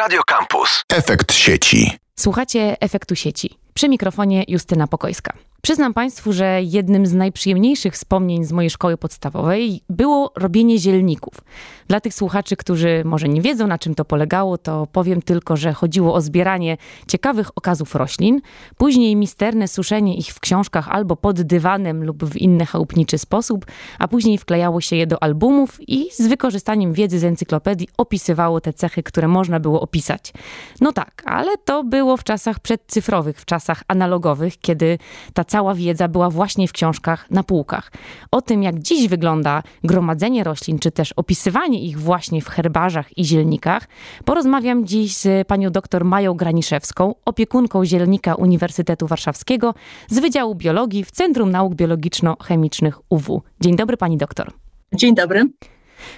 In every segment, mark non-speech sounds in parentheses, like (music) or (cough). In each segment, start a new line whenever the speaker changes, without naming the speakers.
Radio Campus. Efekt sieci.
Słuchacie efektu sieci. Przy mikrofonie Justyna Pokojska. Przyznam Państwu, że jednym z najprzyjemniejszych wspomnień z mojej szkoły podstawowej było robienie zielników. Dla tych słuchaczy, którzy może nie wiedzą, na czym to polegało, to powiem tylko, że chodziło o zbieranie ciekawych okazów roślin, później misterne suszenie ich w książkach albo pod dywanem lub w inny chałupniczy sposób, a później wklejało się je do albumów i z wykorzystaniem wiedzy z encyklopedii opisywało te cechy, które można było opisać. No tak, ale to było w czasach przedcyfrowych, w czasach analogowych, kiedy ta cała wiedza była właśnie w książkach na półkach. O tym, jak dziś wygląda gromadzenie roślin, czy też opisywanie ich właśnie w herbarzach i zielnikach, porozmawiam dziś z panią dr Mają Graniszewską, opiekunką zielnika Uniwersytetu Warszawskiego z Wydziału Biologii w Centrum Nauk Biologiczno-Chemicznych UW. Dzień dobry pani doktor.
Dzień dobry.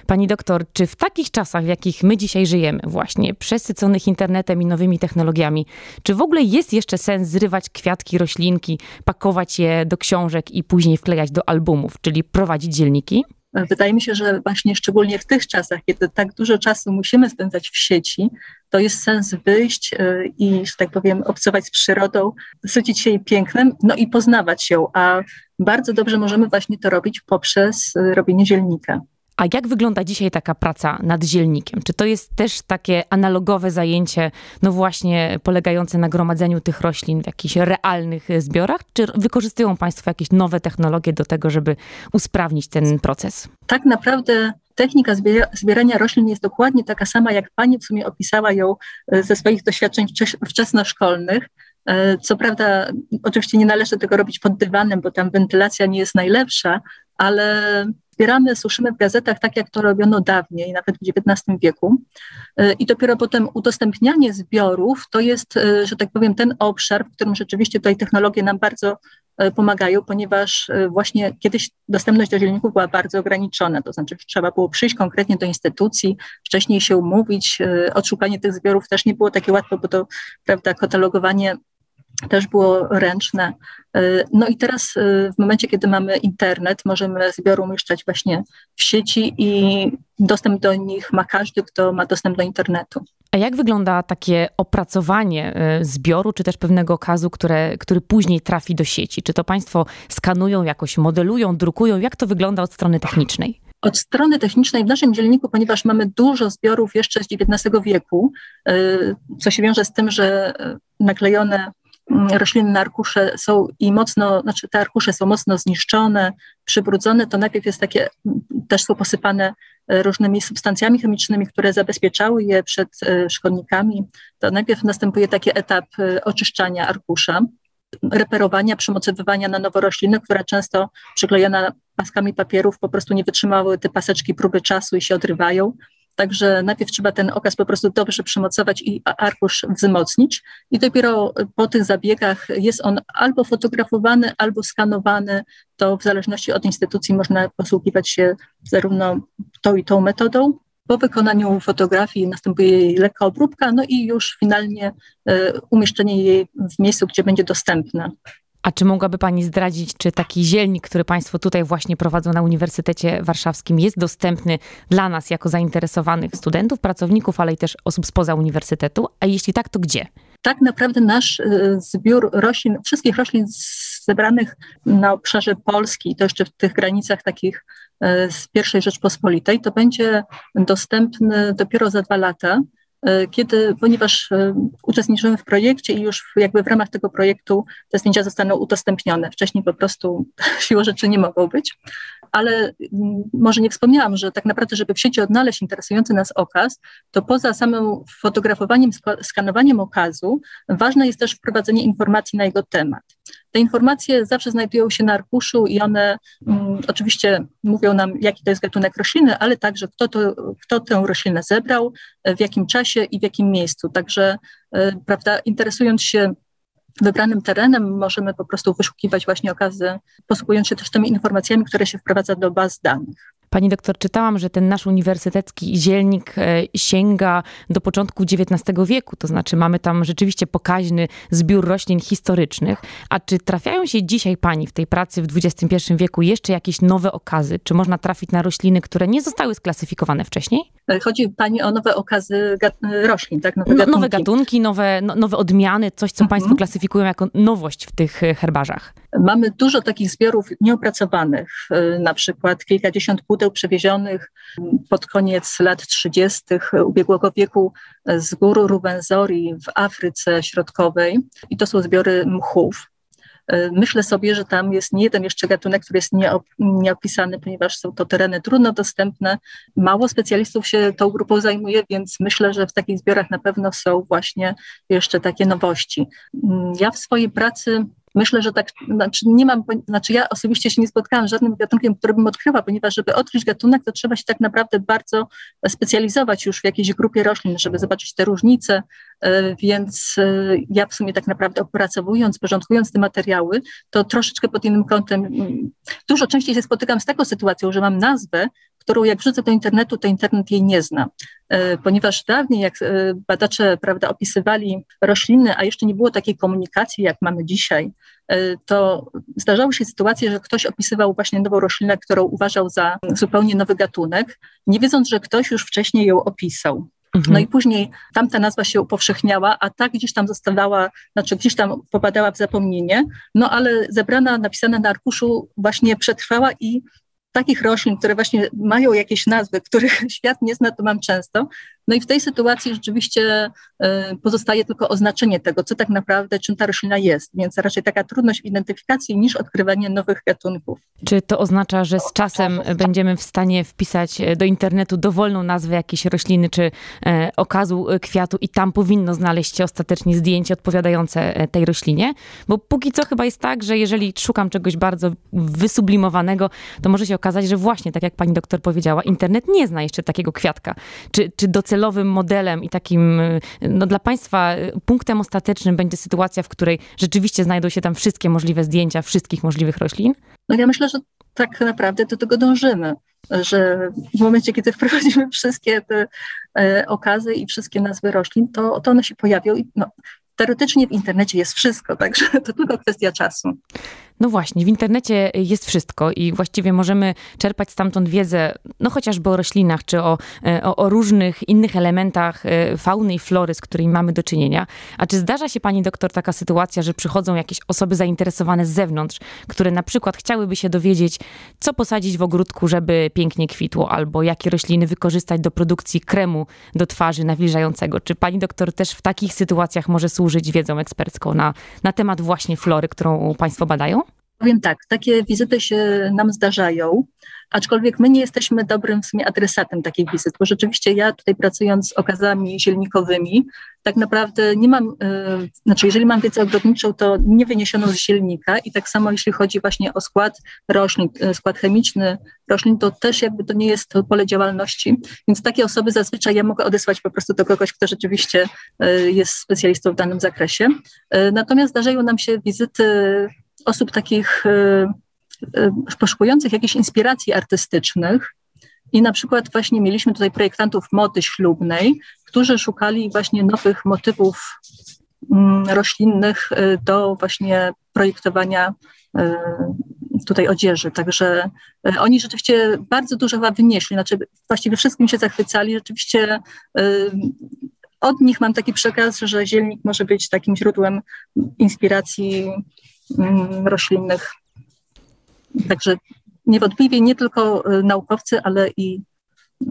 Pani doktor, czy w takich czasach, w jakich my dzisiaj żyjemy, właśnie przesyconych internetem i nowymi technologiami, czy w ogóle jest jeszcze sens zrywać kwiatki, roślinki, pakować je do książek i później wklejać do albumów, czyli prowadzić dzielniki?
Wydaje mi się, że właśnie szczególnie w tych czasach, kiedy tak dużo czasu musimy spędzać w sieci, to jest sens wyjść y, i, że tak powiem, obcować z przyrodą, sycić się jej pięknem, no i poznawać ją. A bardzo dobrze możemy właśnie to robić poprzez y, robienie zielnika.
A jak wygląda dzisiaj taka praca nad zielnikiem? Czy to jest też takie analogowe zajęcie, no właśnie polegające na gromadzeniu tych roślin w jakichś realnych zbiorach? Czy wykorzystują Państwo jakieś nowe technologie do tego, żeby usprawnić ten proces?
Tak naprawdę technika zbierania roślin jest dokładnie taka sama, jak Pani w sumie opisała ją e, ze swoich doświadczeń wczesnoszkolnych. E, co prawda, oczywiście nie należy tego robić pod dywanem, bo tam wentylacja nie jest najlepsza, ale zbieramy, suszymy w gazetach tak, jak to robiono dawniej, nawet w XIX wieku. Y, I dopiero potem udostępnianie zbiorów to jest, y, że tak powiem, ten obszar, w którym rzeczywiście tutaj technologie nam bardzo y, pomagają, ponieważ właśnie kiedyś dostępność do zielników była bardzo ograniczona, to znaczy trzeba było przyjść konkretnie do instytucji, wcześniej się umówić, odszukanie tych zbiorów też nie było takie łatwe, bo to, prawda, katalogowanie też było ręczne. E, no i teraz e, w momencie, kiedy mamy internet, możemy zbiory umieszczać właśnie w sieci i dostęp do nich ma każdy, kto ma dostęp do internetu.
A jak wygląda takie opracowanie e, zbioru, czy też pewnego okazu, które, który później trafi do sieci? Czy to Państwo skanują jakoś, modelują, drukują? Jak to wygląda od strony technicznej?
Od strony technicznej w naszym dzielniku, ponieważ mamy dużo zbiorów jeszcze z XIX wieku, co się wiąże z tym, że naklejone roślinne arkusze są i mocno, znaczy te arkusze są mocno zniszczone, przybrudzone, to najpierw jest takie, też są posypane e, różnymi substancjami chemicznymi, które zabezpieczały je przed e, szkodnikami. To najpierw następuje taki etap e, oczyszczania arkusza, reperowania, przymocowywania na nowo rośliny, które często przyklejona paskami papierów po prostu nie wytrzymały te paseczki próby czasu i się odrywają. Także najpierw trzeba ten okaz po prostu dobrze przymocować i arkusz wzmocnić i dopiero po tych zabiegach jest on albo fotografowany, albo skanowany. To w zależności od instytucji można posługiwać się zarówno tą i tą metodą. Po wykonaniu fotografii następuje jej lekka obróbka, no i już finalnie y, umieszczenie jej w miejscu, gdzie będzie dostępna.
A czy mogłaby Pani zdradzić, czy taki zielnik, który Państwo tutaj właśnie prowadzą na Uniwersytecie Warszawskim, jest dostępny dla nas jako zainteresowanych studentów, pracowników, ale i też osób spoza uniwersytetu? A jeśli tak, to gdzie?
Tak naprawdę nasz y, zbiór roślin, wszystkich roślin zebranych na obszarze Polski, to jeszcze w tych granicach takich y, z pierwszej Rzeczpospolitej, to będzie dostępny dopiero za dwa lata. E, kiedy, ponieważ e, uczestniczymy w projekcie i już jakby w ramach tego projektu te zdjęcia zostaną udostępnione. Wcześniej po prostu (laughs) siłą rzeczy nie mogą być. Ale mm, może nie wspomniałam, że tak naprawdę, żeby w sieci odnaleźć interesujący nas okaz, to poza samym fotografowaniem, skanowaniem okazu, ważne jest też wprowadzenie informacji na jego temat. Te informacje zawsze znajdują się na arkuszu i one um, oczywiście mówią nam, jaki to jest gatunek rośliny, ale także kto, to, kto tę roślinę zebrał, w jakim czasie i w jakim miejscu. Także, y, prawda, interesując się wybranym terenem, możemy po prostu wyszukiwać właśnie okazy, posługując się też tymi informacjami, które się wprowadza do baz danych.
Pani doktor, czytałam, że ten nasz uniwersytecki zielnik e, sięga do początku XIX wieku, to znaczy mamy tam rzeczywiście pokaźny zbiór roślin historycznych. A czy trafiają się dzisiaj pani w tej pracy w XXI wieku jeszcze jakieś nowe okazy? Czy można trafić na rośliny, które nie zostały sklasyfikowane wcześniej?
E, chodzi pani o nowe okazy roślin, tak?
Nowe gatunki, no, nowe, gatunki, nowe, no, nowe odmiany, coś, co mhm. państwo klasyfikują jako nowość w tych herbarzach.
Mamy dużo takich zbiorów nieopracowanych, e, na przykład kilkadziesiąt przewiezionych pod koniec lat 30. ubiegłego wieku z gór Rubenzori w Afryce Środkowej i to są zbiory mchów. E, myślę sobie, że tam jest nie jeden jeszcze gatunek, który jest nieopisany, ponieważ są to tereny trudno dostępne. Mało specjalistów się tą grupą zajmuje, więc myślę, że w takich zbiorach na pewno są właśnie jeszcze takie nowości. Mm, ja w swojej pracy Myślę, że tak, znaczy nie mam, znaczy ja osobiście się nie spotkałam z żadnym gatunkiem, który bym odkryła, ponieważ żeby odkryć gatunek, to trzeba się tak naprawdę bardzo specjalizować już w jakiejś grupie roślin, żeby zobaczyć te różnice, e, więc e, ja w sumie tak naprawdę opracowując, porządkując te materiały, to troszeczkę pod innym kątem, mm, dużo częściej się spotykam z taką sytuacją, że mam nazwę, którą jak wrzucę do internetu, to internet jej nie zna. E, ponieważ dawniej, jak e, badacze prawda, opisywali rośliny, a jeszcze nie było takiej komunikacji, jak mamy dzisiaj, e, to zdarzały się sytuacje, że ktoś opisywał właśnie nową roślinę, którą uważał za zupełnie nowy gatunek, nie wiedząc, że ktoś już wcześniej ją opisał. Mhm. No i później tamta nazwa się upowszechniała, a ta gdzieś tam zostawała, znaczy gdzieś tam popadała w zapomnienie, no ale zebrana, napisana na arkuszu właśnie przetrwała i takich roślin, które właśnie mają jakieś nazwy, których (laughs) świat nie zna, to mam często. No i w tej sytuacji rzeczywiście e, pozostaje tylko oznaczenie tego, co tak naprawdę, czym ta roślina jest, więc raczej taka trudność w identyfikacji niż odkrywanie nowych gatunków.
Czy to oznacza, że z czasem będziemy w stanie wpisać do internetu dowolną nazwę jakiejś rośliny czy e, okazu kwiatu i tam powinno znaleźć się ostatecznie zdjęcie odpowiadające e, tej roślinie? Bo póki co chyba jest tak, że jeżeli szukam czegoś bardzo wysublimowanego, to może się okazać, że właśnie, tak jak pani doktor powiedziała, internet nie zna jeszcze takiego kwiatka. Czy, czy docelowym modelem i takim, no dla państwa punktem ostatecznym będzie sytuacja, w której rzeczywiście znajdą się tam wszystkie możliwe zdjęcia wszystkich możliwych roślin?
No ja myślę, że tak naprawdę do tego dążymy, że w momencie, kiedy wprowadzimy wszystkie te e, okazy i wszystkie nazwy roślin, to, to one się pojawią i no, teoretycznie w internecie jest wszystko, także (laughs) to tylko kwestia czasu.
No właśnie, w internecie jest wszystko i właściwie możemy czerpać stamtąd wiedzę, no chociażby o roślinach, czy o, e, o, o, różnych innych elementach e, fauny i flory, z którymi mamy do czynienia. A czy zdarza się pani doktor taka sytuacja, że przychodzą jakieś osoby zainteresowane z zewnątrz, które na przykład chciałyby się dowiedzieć, co posadzić w ogródku, żeby pięknie kwitło, albo jakie rośliny wykorzystać do produkcji kremu do twarzy nawilżającego? Czy pani doktor też w takich sytuacjach może służyć wiedzą ekspercką na, na temat właśnie flory, którą państwo badają?
Powiem tak, takie wizyty się nam zdarzają, aczkolwiek my nie jesteśmy dobrym w sumie adresatem takich wizyt, bo rzeczywiście ja tutaj pracując z okazami zielnikowymi, tak naprawdę nie mam, yy, znaczy jeżeli mam wiedzę ogrodniczą, to nie wyniesioną z zielnika i tak samo jeśli chodzi właśnie o skład roślin, yy, skład chemiczny roślin, to też jakby to nie jest pole działalności, więc takie osoby zazwyczaj ja mogę odesłać po prostu do kogoś, kto rzeczywiście yy, jest specjalistą w danym zakresie. Natomiast zdarzają nam się wizyty osób takich e, e, poszukujących jakichś inspiracji artystycznych. I na przykład właśnie mieliśmy tutaj projektantów mody ślubnej, którzy szukali właśnie nowych motywów mm, roślinnych e, do właśnie projektowania tutaj odzieży. Także oni rzeczywiście bardzo dużo chyba wynieśli, znaczy właściwie wszystkim się zachwycali. Rzeczywiście od nich mam taki przekaz, że zielnik może być takim źródłem inspiracji roślinnych. Także niewątpliwie nie tylko y, naukowcy, ale i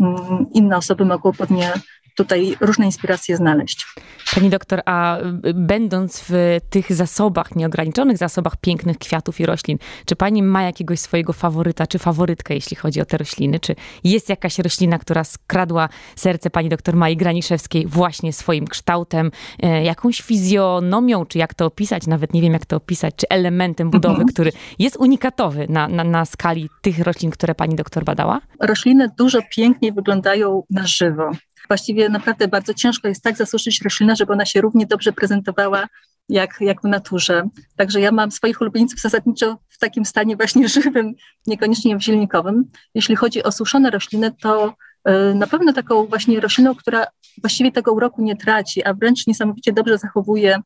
mm, inne osoby mogą pewnie tutaj różne inspiracje znaleźć.
Pani doktor, a y, będąc w tych zasobach, nieograniczonych zasobach pięknych kwiatów i roślin, czy pani ma jakiegoś swojego faworyta, czy faworytkę, jeśli chodzi o te rośliny? Czy jest jakaś roślina, która skradła serce pani doktor Mai Graniszewskiej właśnie swoim kształtem, e, jakąś fizjonomią, czy jak to opisać, nawet nie wiem jak to opisać, czy elementem budowy, mhm. który jest unikatowy na, na, na skali tych roślin, które pani doktor badała?
Rośliny dużo piękniej wyglądają na żywo właściwie naprawdę bardzo ciężko jest tak zasuszyć roślinę, żeby ona się równie dobrze prezentowała jak, jak w naturze. Także ja mam swoich ulubieńców zasadniczo w takim stanie właśnie (laughs) żywym, niekoniecznie w zielnikowym. Jeśli chodzi o suszone rośliny, to y, na pewno taką właśnie rośliną, która właściwie tego uroku nie traci, a wręcz niesamowicie dobrze zachowuje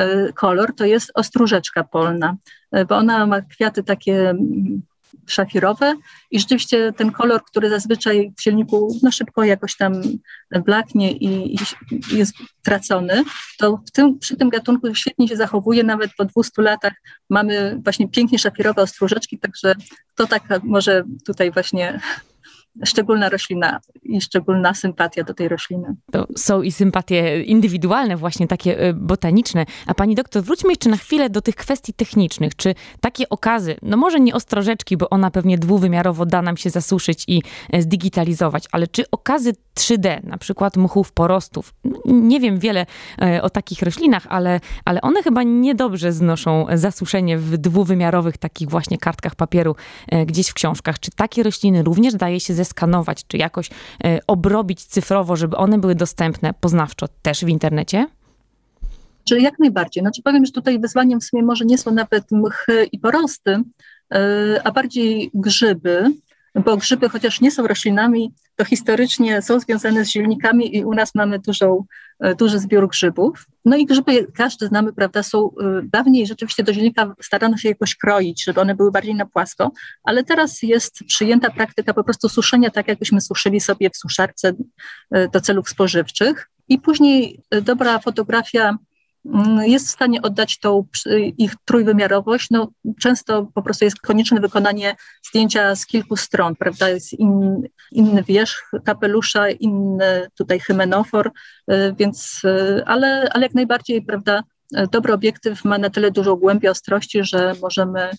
y, kolor, to jest ostróżeczka polna, y, bo ona ma kwiaty takie mm, szafirowe i rzeczywiście ten kolor, który zazwyczaj w silniku no szybko jakoś tam blaknie i, i jest tracony, to w tym, przy tym gatunku świetnie się zachowuje, nawet po 200 latach mamy właśnie pięknie szafirowe ostróżeczki, także to tak może tutaj właśnie szczególna roślina i szczególna sympatia do tej rośliny.
To są i sympatie indywidualne, właśnie takie y, botaniczne. A pani doktor, wróćmy jeszcze na chwilę do tych kwestii technicznych. Czy takie okazy, no może nie ostrożeczki, bo ona pewnie dwuwymiarowo da nam się zasuszyć i e, zdigitalizować, ale czy okazy 3D, na przykład muchów porostów, nie wiem wiele e, o takich roślinach, ale, ale one chyba niedobrze znoszą zasuszenie w dwuwymiarowych takich właśnie kartkach papieru gdzieś w książkach. Czy takie rośliny również daje się zeskanować, czy jakoś e, obrobić cyfrowo, żeby one były dostępne poznawczo też w internecie?
Czyli jak najbardziej. Znaczy powiem, że tutaj wyzwaniem w sumie może nie są nawet mchy i porosty, e, a bardziej grzyby, bo grzyby, chociaż nie są roślinami, to historycznie są związane z zielnikami i u nas mamy dużą, duży zbiór grzybów. No i grzyby, każdy znamy, prawda, są e, dawniej rzeczywiście do zielnika starano się jakoś kroić, żeby one były bardziej na płasko, ale teraz jest przyjęta praktyka po prostu suszenia, tak jakbyśmy suszyli sobie w suszarce e, do celów spożywczych. I później dobra fotografia jest w stanie oddać tą ich trójwymiarowość. No, często po prostu jest konieczne wykonanie zdjęcia z kilku stron, prawda? Jest in, inny wierzch kapelusza, inny tutaj hymenofor, y, więc, y, ale, ale jak najbardziej, prawda, dobry obiektyw ma na tyle dużą głębię ostrości, że możemy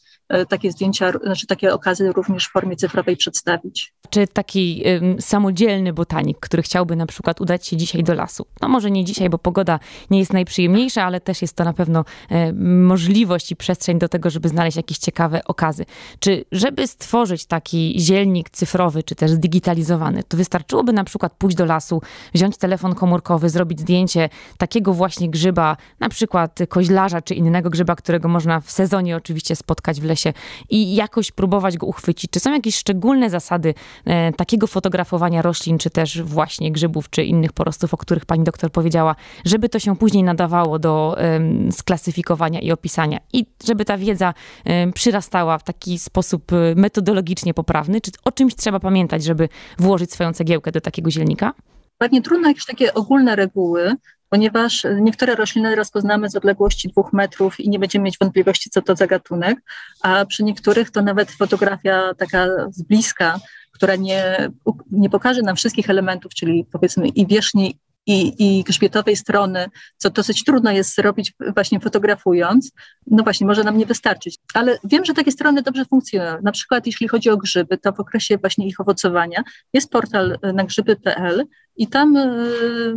takie zdjęcia, znaczy takie okazy również w formie cyfrowej przedstawić.
Czy taki samodzielny botanik, który chciałby na przykład udać się dzisiaj do lasu, no może nie dzisiaj, bo pogoda nie jest najprzyjemniejsza, ale też jest to na pewno y, możliwość i przestrzeń do tego, żeby znaleźć jakieś ciekawe okazy. Czy żeby stworzyć taki zielnik cyfrowy, czy też zdigitalizowany, to wystarczyłoby na przykład pójść do lasu, wziąć telefon komórkowy, zrobić zdjęcie takiego właśnie grzyba, na przykład koźlarza czy innego grzyba, którego można w sezonie oczywiście spotkać w lesie i jakoś próbować go uchwycić. Czy są jakieś szczególne zasady e, takiego fotografowania roślin, czy też właśnie grzybów, czy innych porostów, o których pani doktor powiedziała, żeby to się później nadawało do e, sklasyfikowania i opisania i żeby ta wiedza e, przyrastała w taki sposób e, metodologicznie poprawny? Czy o czymś trzeba pamiętać, żeby włożyć swoją cegiełkę do takiego zielnika?
Pewnie trudno jakieś takie ogólne reguły, ponieważ niektóre rośliny rozpoznamy z odległości dwóch metrów i nie będziemy mieć wątpliwości, co to za gatunek, a przy niektórych to nawet fotografia taka z bliska, która nie, nie pokaże nam wszystkich elementów, czyli powiedzmy i wierzchniej, i, i grzbietowej strony, co dosyć trudno jest zrobić właśnie fotografując, no właśnie, może nam nie wystarczyć. Ale wiem, że takie strony dobrze funkcjonują. Na przykład jeśli chodzi o grzyby, to w okresie właśnie ich owocowania jest portal na grzyby.pl i tam y,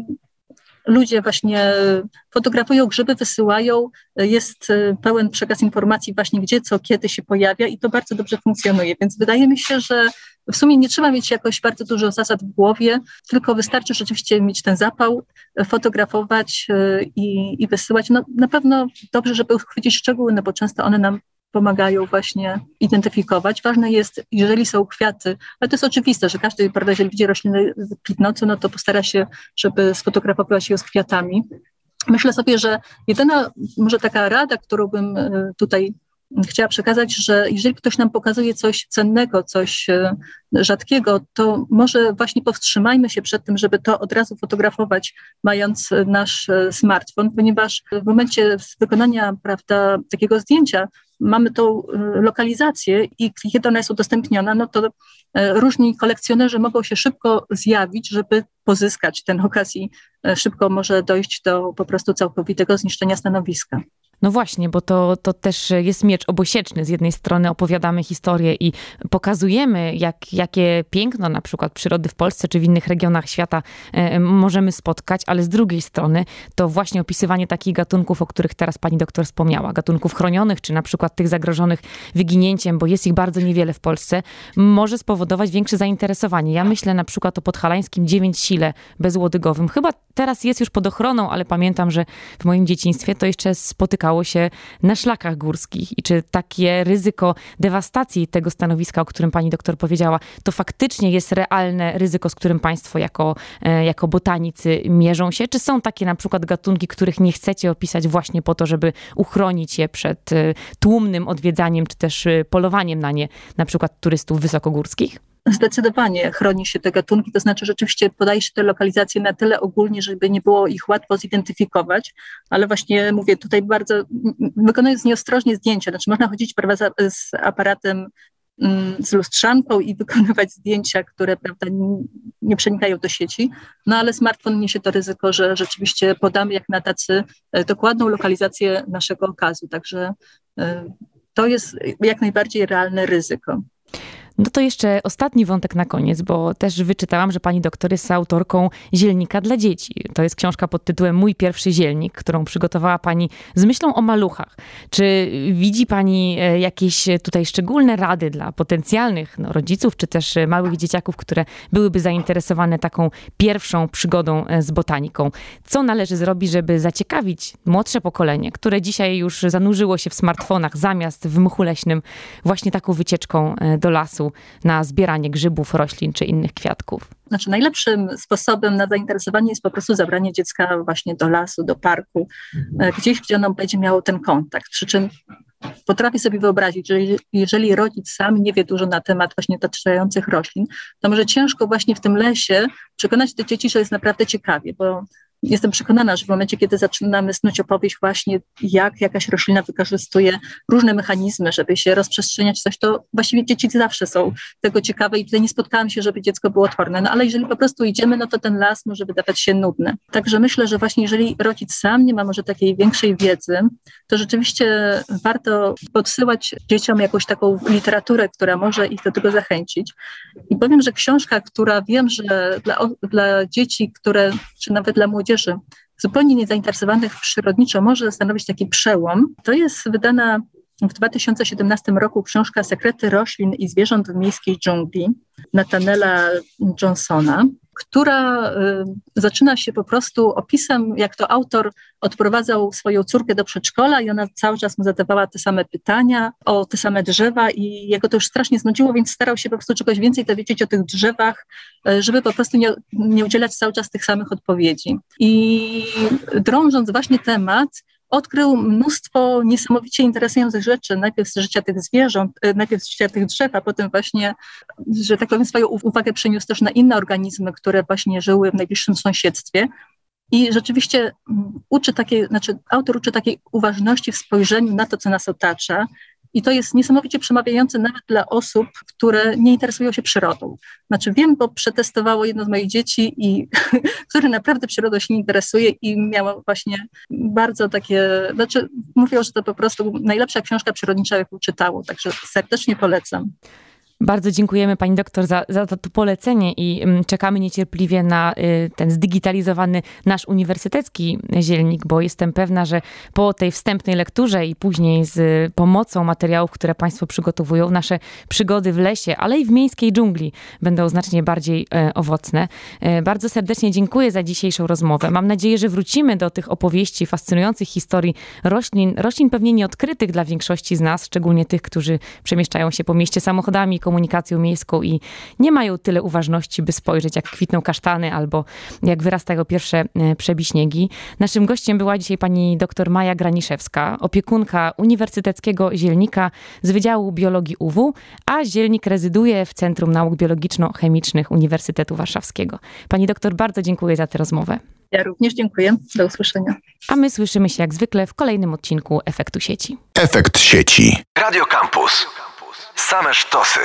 ludzie właśnie fotografują grzyby, wysyłają, jest e, pełen przekaz informacji właśnie gdzie, co, kiedy się pojawia i to bardzo dobrze funkcjonuje, więc wydaje mi się, że w sumie nie trzeba mieć jakoś bardzo dużo zasad w głowie, tylko wystarczy rzeczywiście mieć ten zapał, fotografować e, i, i wysyłać. No, na pewno dobrze, żeby uchwycić szczegóły, no bo często one nam pomagają właśnie identyfikować. Ważne jest, jeżeli są kwiaty, ale to jest oczywiste, że każdy, prawda, jeżeli widzi rośliny kwitnące, no to postara się, żeby sfotografować je z kwiatami. Myślę sobie, że jedyna może taka rada, którą bym e, tutaj chciała przekazać, że jeżeli ktoś nam pokazuje coś cennego, coś e, rzadkiego, to może właśnie powstrzymajmy się przed tym, żeby to od razu fotografować, mając nasz e, smartfon, ponieważ w momencie wykonania prawda, takiego zdjęcia mamy tą y, lokalizację i kiedy ona jest udostępniona, no to e, różni kolekcjonerzy mogą się szybko zjawić, żeby pozyskać ten okazji. E, szybko może dojść do po prostu całkowitego zniszczenia stanowiska.
No właśnie, bo to, to też jest miecz obosieczny. Z jednej strony opowiadamy historię i pokazujemy, jak, jakie piękno na przykład przyrody w Polsce czy w innych regionach świata e, możemy spotkać, ale z drugiej strony to właśnie opisywanie takich gatunków, o których teraz pani doktor wspomniała, gatunków chronionych, czy na przykład tych zagrożonych wyginięciem, bo jest ich bardzo niewiele w Polsce, może spowodować większe zainteresowanie. Ja myślę na przykład o podhalańskim dziewięć-sile bezłodygowym. Chyba teraz jest już pod ochroną, ale pamiętam, że w moim dzieciństwie to jeszcze spotykało się na szlakach górskich. I czy takie ryzyko dewastacji tego stanowiska, o którym pani doktor powiedziała, to faktycznie jest realne ryzyko, z którym państwo jako, e, jako botanicy mierzą się? Czy są takie na przykład gatunki, których nie chcecie opisać właśnie po to, żeby uchronić je przed e, tłumnym odwiedzaniem, czy też e, polowaniem na nie, na przykład turystów wysokogórskich?
Zdecydowanie chroni się te gatunki, to znaczy rzeczywiście podaje się te lokalizacje na tyle ogólnie, żeby nie było ich łatwo zidentyfikować, ale właśnie mówię tutaj bardzo, wykonując nieostrożnie zdjęcia, znaczy można chodzić prawda, z aparatem mm, z lustrzanką i wykonywać zdjęcia, które prawda, nie przenikają do sieci, no ale smartfon niesie to ryzyko, że rzeczywiście podamy jak na tacy e, dokładną lokalizację naszego okazu, także e, to jest jak najbardziej realne ryzyko.
No to jeszcze ostatni wątek na koniec, bo też wyczytałam, że pani doktor jest autorką Zielnika dla dzieci. To jest książka pod tytułem Mój pierwszy zielnik, którą przygotowała pani z myślą o maluchach. Czy widzi pani e, jakieś tutaj szczególne rady dla potencjalnych no, rodziców, czy też małych dzieciaków, które byłyby zainteresowane taką pierwszą przygodą e, z botaniką? Co należy zrobić, żeby zaciekawić młodsze pokolenie, które dzisiaj już zanurzyło się w smartfonach zamiast w mchu leśnym właśnie taką wycieczką e, do lasu? Czasu na zbieranie grzybów, roślin czy innych kwiatków?
Znaczy, najlepszym sposobem na zainteresowanie jest po prostu zabranie dziecka właśnie do lasu, do parku, mhm. gdzieś, gdzie ono będzie miało ten kontakt. Przy czym potrafię sobie wyobrazić, że jeżeli rodzic sam nie wie dużo na temat właśnie dotyczących roślin, to może ciężko właśnie w tym lesie przekonać te dzieci, że jest naprawdę ciekawie, bo jestem przekonana, że w momencie, kiedy zaczynamy snuć opowieść właśnie, jak jakaś roślina wykorzystuje różne mechanizmy, żeby się rozprzestrzeniać coś, to właściwie dzieci zawsze są tego ciekawe i tutaj nie spotkałam się, żeby dziecko było otworne. No ale jeżeli po prostu idziemy, no to ten las może wydawać się nudny. Także myślę, że właśnie jeżeli rodzic sam nie ma może takiej większej wiedzy, to rzeczywiście warto podsyłać dzieciom jakąś taką literaturę, która może ich do tego zachęcić. I powiem, że książka, która wiem, że dla, dla dzieci, które, czy nawet dla młodzieży, młodzieży zupełnie niezainteresowanych przyrodniczo może stanowić taki przełom. To jest wydana w 2017 roku książka Sekrety roślin i zwierząt w miejskiej dżungli Natanela Johnsona która y, zaczyna się po prostu opisem, jak to autor odprowadzał swoją córkę do przedszkola i ona cały czas mu zadawała te same pytania o te same drzewa i jego to już strasznie znudziło, więc starał się po prostu czegoś więcej dowiedzieć o tych drzewach, y, żeby po prostu nie, nie udzielać cały czas tych samych odpowiedzi. I drążąc właśnie temat, odkrył mnóstwo niesamowicie interesujących rzeczy, najpierw z życia tych zwierząt, e, najpierw z życia tych drzew, a potem właśnie, że tak powiem, swoją uwagę przeniósł też na inne organizmy, które właśnie żyły w najbliższym sąsiedztwie. I rzeczywiście mm, uczy takiej, znaczy autor uczy takiej uważności w spojrzeniu na to, co nas otacza, i to jest niesamowicie przemawiające nawet dla osób, które nie interesują się przyrodą. Znaczy wiem, bo przetestowało jedno z moich dzieci, i, (laughs) które naprawdę przyrodą się nie interesuje i miało właśnie bardzo takie, znaczy mówią, że to po prostu najlepsza książka przyrodnicza, jaką czytało, także serdecznie polecam.
Bardzo dziękujemy pani doktor za, za to polecenie i mm, czekamy niecierpliwie na y, ten zdigitalizowany nasz uniwersytecki zielnik, bo jestem pewna, że po tej wstępnej lekturze i później z pomocą materiałów, które państwo przygotowują, nasze przygody w lesie, ale i w miejskiej dżungli będą znacznie bardziej e, owocne. E, bardzo serdecznie dziękuję za dzisiejszą rozmowę. Mam nadzieję, że wrócimy do tych opowieści, fascynujących historii roślin, roślin pewnie nieodkrytych dla większości z nas, szczególnie tych, którzy przemieszczają się po mieście samochodami, komunikacją miejską i nie mają tyle uważności, by spojrzeć, jak kwitną kasztany albo jak wyrastają pierwsze e, przebiśniegi. Naszym gościem była dzisiaj pani dr Maja Graniszewska, opiekunka Uniwersyteckiego Zielnika z Wydziału Biologii UW, a Zielnik rezyduje w Centrum Nauk Biologiczno-Chemicznych Uniwersytetu Warszawskiego. Pani doktor, bardzo dziękuję za tę rozmowę.
Ja również dziękuję. Do usłyszenia.
A my słyszymy się jak zwykle w kolejnym odcinku Efektu Sieci.
Efekt Sieci. Radio Campus. Same sztosy.